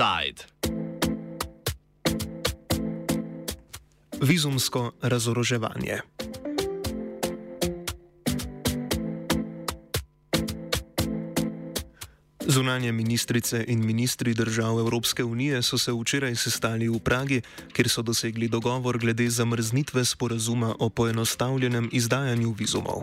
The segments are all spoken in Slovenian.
Offside. Vizumsko razoroževanje. Zunanje ministrice in ministri držav Evropske unije so se včeraj sestali v Pragi, kjer so dosegli dogovor glede zamrznitve sporazuma o poenostavljenem izdajanju vizumov.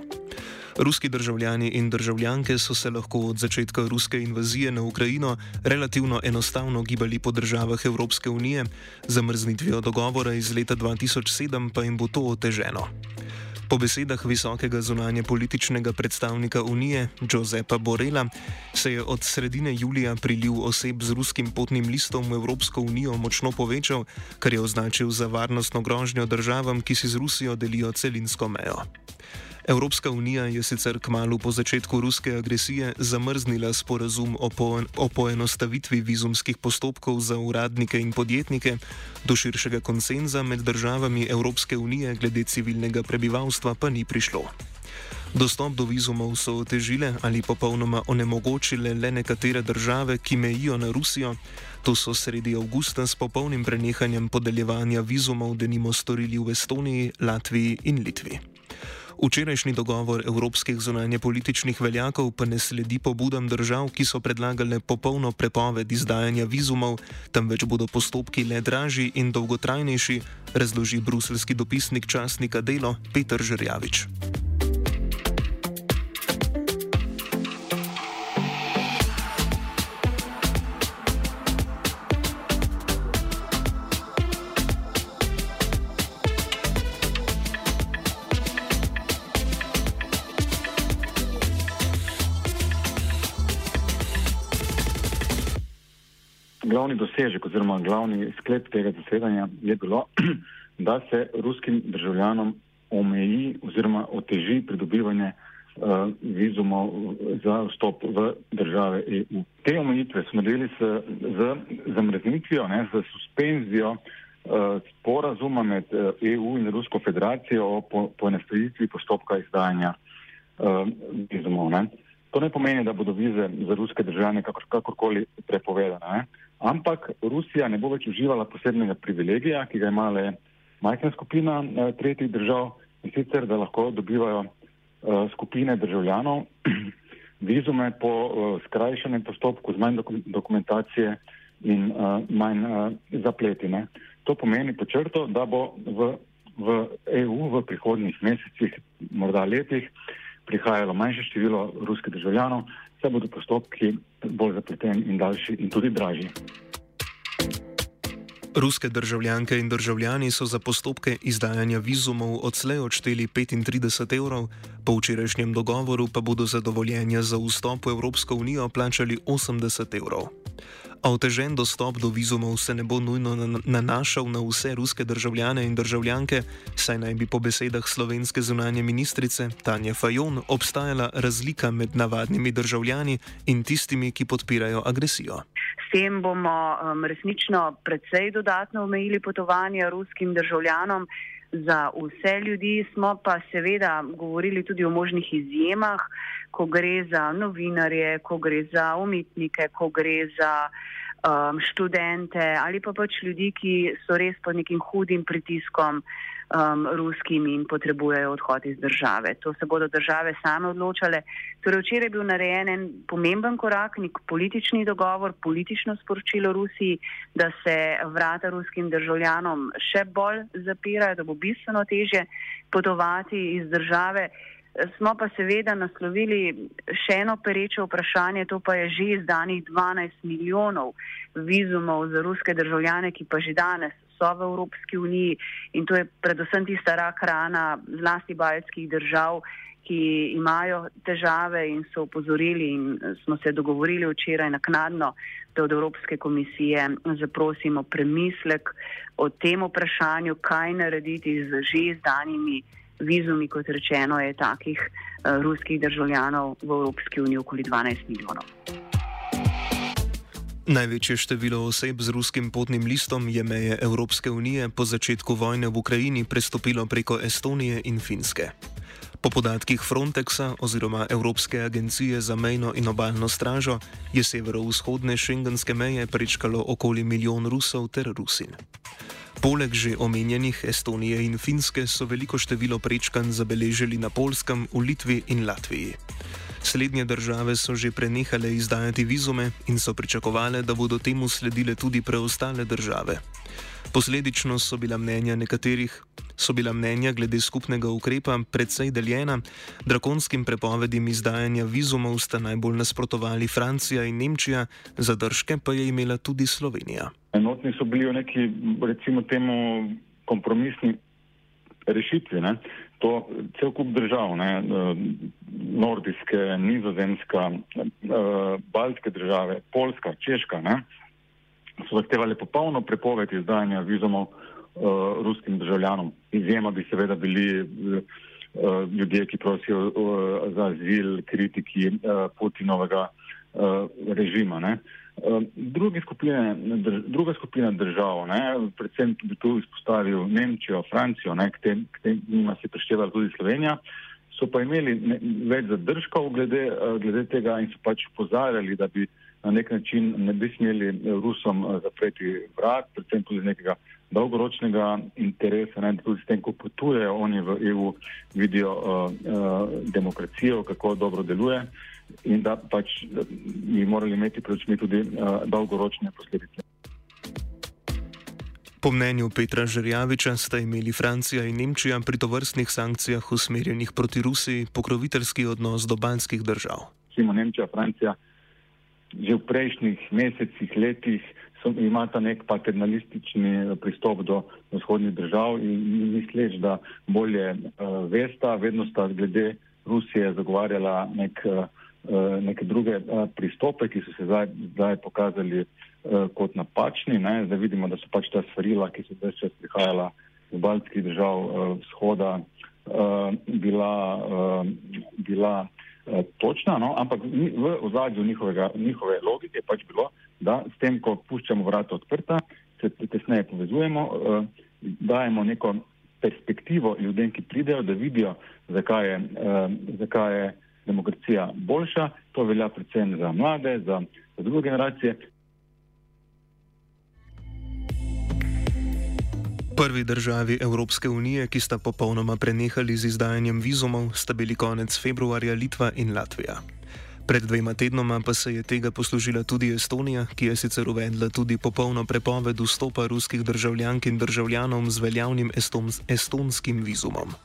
Ruski državljani in državljanke so se lahko od začetka ruske invazije na Ukrajino relativno enostavno gibali po državah Evropske unije, zamrznitvijo dogovora iz leta 2007 pa jim bo to oteženo. Po besedah visokega zunanje političnega predstavnika Unije, Josepa Borela, se je od sredine julija priliv oseb z ruskim potnim listom v Evropsko unijo močno povečal, kar je označil za varnostno grožnjo državam, ki si z Rusijo delijo celinsko mejo. Evropska unija je sicer kmalo po začetku ruske agresije zamrznila sporazum o, po, o poenostavitvi vizumskih postopkov za uradnike in podjetnike, do širšega konsenza med državami Evropske unije glede civilnega prebivalstva pa ni prišlo. Dostop do vizumov so otežile ali popolnoma onemogočile le nekatere države, ki mejijo na Rusijo. To so sredi avgusta s popolnim prenehanjem podeljevanja vizumov denimo storili v Estoniji, Latviji in Litvi. Včerajšnji dogovor evropskih zunanje političnih veljakov pa ne sledi pobudam držav, ki so predlagale popolno prepoved izdajanja vizumov, temveč bodo postopki le dražji in dolgotrajnejši, razloži bruselski dopisnik časnika Delo Petr Žerjavič. Glavni dosežek oziroma glavni sklep tega zasedanja je bilo, da se ruskim državljanom omeji oziroma oteži pridobivanje uh, vizumov za vstop v države EU. Te omejitve smo naredili z, z zamrznitvijo, ne, z suspenzijo uh, sporazuma med uh, eh, EU in Rusko federacijo o poenostavitvi po postopka izdajanja uh, vizumov. Ne. To ne pomeni, da bodo vize za ruske državljane kakor, kakorkoli prepovedane. Ne. Ampak Rusija ne bo več uživala posebnega privilegija, ki ga ima le majhna skupina eh, tretjih držav in sicer, da lahko dobivajo eh, skupine državljanov vizume po eh, skrajšanem postopku z manj dokumentacije in eh, manj eh, zapletine. To pomeni počrto, da bo v, v EU v prihodnjih mesecih, morda letih, prihajalo manjše število ruskih državljanov, saj bodo postopki bolj zapleteni in daljši in tudi dražji. Ruske državljanke in državljani so za postopke izdajanja vizumov odslej odšteli 35 evrov, po včerajšnjem dogovoru pa bodo za dovoljenje za vstop v Evropsko unijo plačali 80 evrov. A otežen dostop do vizumov se ne bo nujno nanašal na vse ruske državljane in državljanke, saj naj bi po besedah slovenske zunanje ministrice Tanja Fajon obstajala razlika med navadnimi državljani in tistimi, ki podpirajo agresijo. S tem bomo um, resnično precej dodatno omejili potovanja ruskim državljanom. Za vse ljudi smo pa seveda govorili tudi o možnih izjemah, ko gre za novinarje, ko gre za umetnike, ko gre za um, študente ali pa pač ljudi, ki so res pod nekim hudim pritiskom um, ruskim in potrebujejo odhod iz države. To se bodo države same odločale. Torej, včeraj je bil narejen en pomemben korak, nek politični dogovor, politično sporočilo Rusiji, da se vrata ruskim državljanom še bolj zapirajo, da bo bistveno teže potovati iz države. Smo pa seveda naslovili še eno perečo vprašanje, to pa je že izdanih 12 milijonov vizumov za ruske državljane, ki pa že danes so v Evropski uniji. In to je predvsem tista rak rana zlasti baljskih držav, ki imajo težave in so upozorili in smo se dogovorili včeraj naknadno, da od Evropske komisije zaprosimo premislek o tem vprašanju, kaj narediti z že izdanimi vizumi, kot rečeno, je takih uh, ruskih državljanov v Evropski uniji okoli 12 milijonov. Največje število oseb z ruskim potnim listom je meje Evropske unije po začetku vojne v Ukrajini prestopilo preko Estonije in Finske. Po podatkih Frontexa oziroma Evropske agencije za mejno in obaljno stražo je severovzhodne šengenske meje prečkalo okoli milijon Rusov ter Rusin. Poleg že omenjenih Estonije in Finske so veliko število prečkanj zabeležili na Polskem, v Litvi in Latviji. Slednje države so že prenehale izdajati vizume in so pričakovale, da bodo temu sledile tudi preostale države. Posledično so bila mnenja nekaterih, so bila mnenja glede skupnega ukrepa predvsej deljena, drakonskim prepovedim izdajanja vizumov sta najbolj nasprotovali Francija in Nemčija, zadržke pa je imela tudi Slovenija. Enotni so bili v neki, recimo, temu kompromisni rešitvi. Ne? To cel kup držav, ne? nordijske, nizozemska, baltske države, polska, češka. Ne? So zahtevali popolno prepoved izdajanja vizumov uh, ruskim državljanom. Izjema bi seveda bili uh, ljudje, ki prosijo uh, za azil, kritiki uh, Putinovega uh, režima. Ne. Druge skupine, druga skupina držav, ne, predvsem bi tu izpostavil Nemčijo, Francijo, ne, k tem, k tem njima se preštevala tudi Slovenija, so pa imeli ne, več zadržkov glede, glede tega in so pač pozarjali, da bi na nek način ne bi smeli Rusom eh, zapreti vrat, predvsem tudi nekega dolgoročnega interesa, da tudi s tem, ko potujejo oni v EU, vidijo uh, uh, demokracijo, kako dobro deluje in da pač bi morali imeti pred očmi tudi uh, dolgoročne posledice. Po mnenju Petra Žerjaviča sta imeli Francija in Nemčija pri tovrstnih sankcijah usmerjenih proti Rusiji pokroviteljski odnos do banskih držav. Simo Nemčija, Francija že v prejšnjih mesecih, letih so, imata nek paternalistični pristop do vzhodnih držav in misleč, da bolje uh, vesta, vedno sta glede Rusije zagovarjala nek, uh, neke druge uh, pristope, ki so se zdaj, zdaj pokazali uh, kot napačni. Ne? Zdaj vidimo, da so pač ta svarila, ki so zdaj čas prihajala z baltskih držav vzhoda, bila, bila Eh, točna, no? ampak v ozadju njihove logike je pač bilo, da s tem, ko puščamo vrata odprta, se tesneje povezujemo, eh, dajemo neko perspektivo ljudem, ki pridejo, da vidijo, zakaj je, eh, zakaj je demokracija boljša. To velja predvsem za mlade, za, za druge generacije. Prvi državi Evropske unije, ki sta popolnoma prenehali z izdajanjem vizumov, sta bili konec februarja Litva in Latvija. Pred dvema tednoma pa se je tega poslužila tudi Estonija, ki je sicer uvedla tudi popolno prepoved vstopa ruskih državljank in državljanov z veljavnim estons estonskim vizumom.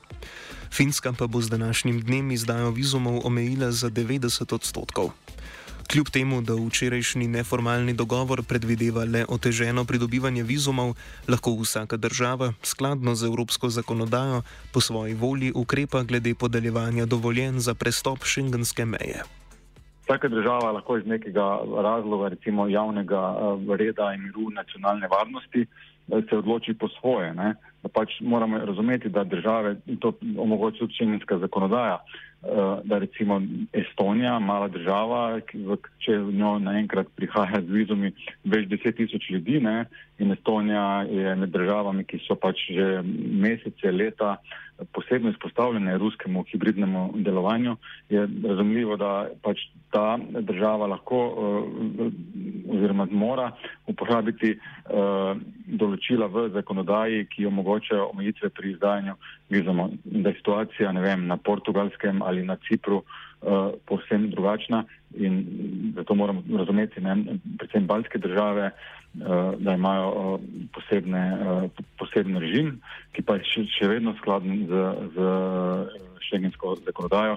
Finska pa bo z današnjim dnem izdajo vizumov omejila za 90 odstotkov. Kljub temu, da včerajšnji neformalni dogovor predvideva le oteženo pridobivanje vizumov, lahko vsaka država, skladno z evropsko zakonodajo, po svoji volji ukrepa glede podeljevanja dovoljen za prestop šengenske meje. Vsaka država lahko iz nekega razloga, recimo javnega eh, reda in miru nacionalne varnosti, se odloči po svoje. Ne? Da pač moramo razumeti, da države, in to omogoča tudi šengenska zakonodaja, da recimo Estonija, mala država, če v njo naenkrat prihaja z vizumi več deset tisoč ljudi ne, in Estonija je med državami, ki so pač že mesece, leta posebno izpostavljene ruskemu hibridnemu delovanju, je razumljivo, da pač ta država lahko uh, oziroma mora uporabiti uh, določila v zakonodaji, ki omogočajo omejitve pri izdajanju vizumov. Da je situacija vem, na portugalskem ali na Cipru uh, povsem drugačna in zato moramo razumeti, ne, predvsem baljske države, uh, da imajo uh, posebne, uh, poseben režim, ki pa je še, še vedno skladen z, z šengensko zakonodajo.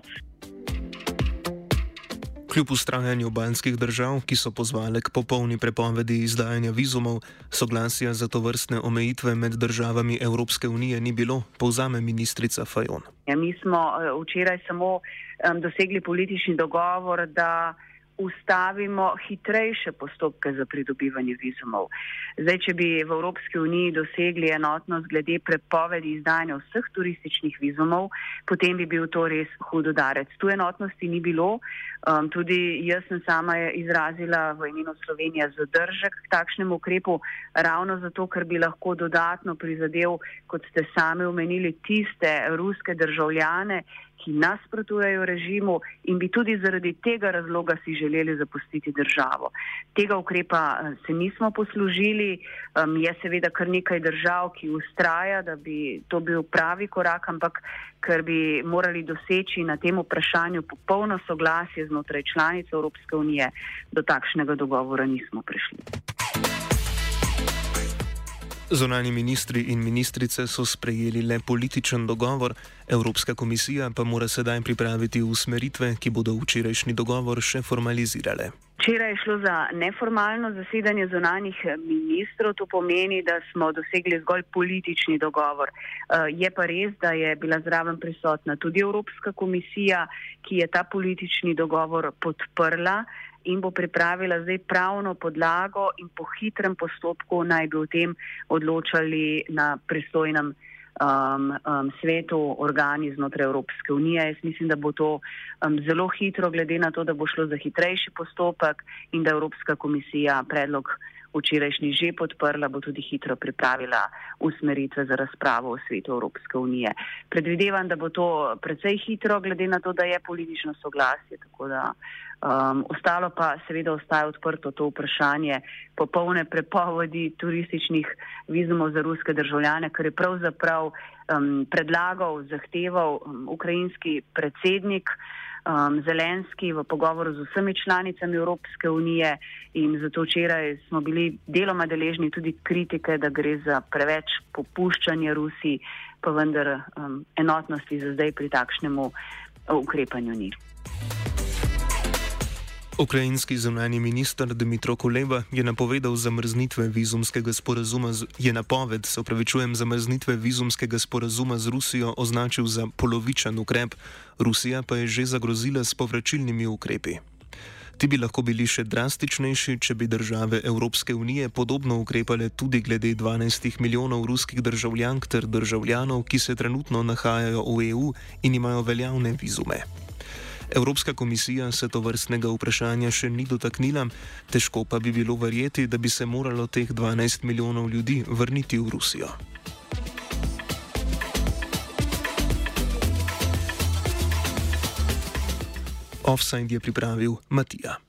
Kljub ustrajanju baljskih držav, ki so pozvale k popolni prepovedi izdajanja vizumov, soglasja za to vrstne omejitve med državami Evropske unije ni bilo, povzame ministrica Fajon. Ja, mi smo eh, včeraj samo um, dosegli politični dogovor, da ustavimo hitrejše postopke za pridobivanje vizumov. Zdaj, če bi v Evropski uniji dosegli enotnost glede prepovedi izdanja vseh turističnih vizumov, potem bi bil to res hud udarec. Tu enotnosti ni bilo. Um, tudi jaz sem sama izrazila v imenu Slovenije zadržek k takšnemu ukrepu, ravno zato, ker bi lahko dodatno prizadel, kot ste sami omenili, tiste ruske državljane, ki nasprotujejo režimu in bi tudi zaradi tega razloga si želeli zapustiti državo. Tega ukrepa eh, se nismo poslužili, um, je seveda kar nekaj držav, ki ustraja, da bi to bil pravi korak, ampak ker bi morali doseči na tem vprašanju popolno soglasje znotraj članic Evropske unije, do takšnega dogovora nismo prišli. Zonani ministri in ministrice so sprejeli le političen dogovor, Evropska komisija pa mora sedaj pripraviti usmeritve, ki bodo včerajšnji dogovor še formalizirale. Včeraj je šlo za neformalno zasedanje zonanih ministrov, to pomeni, da smo dosegli zgolj politični dogovor. Eh, je pa res, da je bila zraven prisotna tudi Evropska komisija, ki je ta politični dogovor podprla in bo pripravila zdaj pravno podlago in po hitrem postopku naj bi o tem odločali na pristojnem um, um, svetu organi znotraj Evropske unije. Jaz mislim, da bo to um, zelo hitro, glede na to, da bo šlo za hitrejši postopek in da Evropska komisija predlog včerajšnji že podprla, bo tudi hitro pripravila usmeritve za razpravo v svetu Evropske unije. Predvidevam, da bo to precej hitro, glede na to, da je politično soglasje. Um, ostalo pa seveda ostaja odprto to vprašanje popolne prepovedi turističnih vizumov za ruske državljane, kar je pravzaprav um, predlagal, zahteval um, ukrajinski predsednik um, Zelenski v pogovoru z vsemi članicami Evropske unije in zato včeraj smo bili deloma deležni tudi kritike, da gre za preveč popuščanje Rusiji, pa vendar um, enotnosti za zdaj pri takšnemu ukrepanju ni. Ukrajinski zunani minister Dmitro Kuleba je napovedal zamrznitve vizumskega sporazuma z, je napoved, se upravičujem, zamrznitve vizumskega sporazuma z Rusijo označil za polovičen ukrep, Rusija pa je že zagrozila s povračilnimi ukrepi. Ti bi lahko bili še drastičnejši, če bi države Evropske unije podobno ukrepale tudi glede 12 milijonov ruskih državljank ter državljanov, ki se trenutno nahajajo v EU in imajo veljavne vizume. Evropska komisija se to vrstnega vprašanja še ni dotaknila, težko pa bi bilo verjeti, da bi se moralo teh 12 milijonov ljudi vrniti v Rusijo. Offside je pripravil Matija.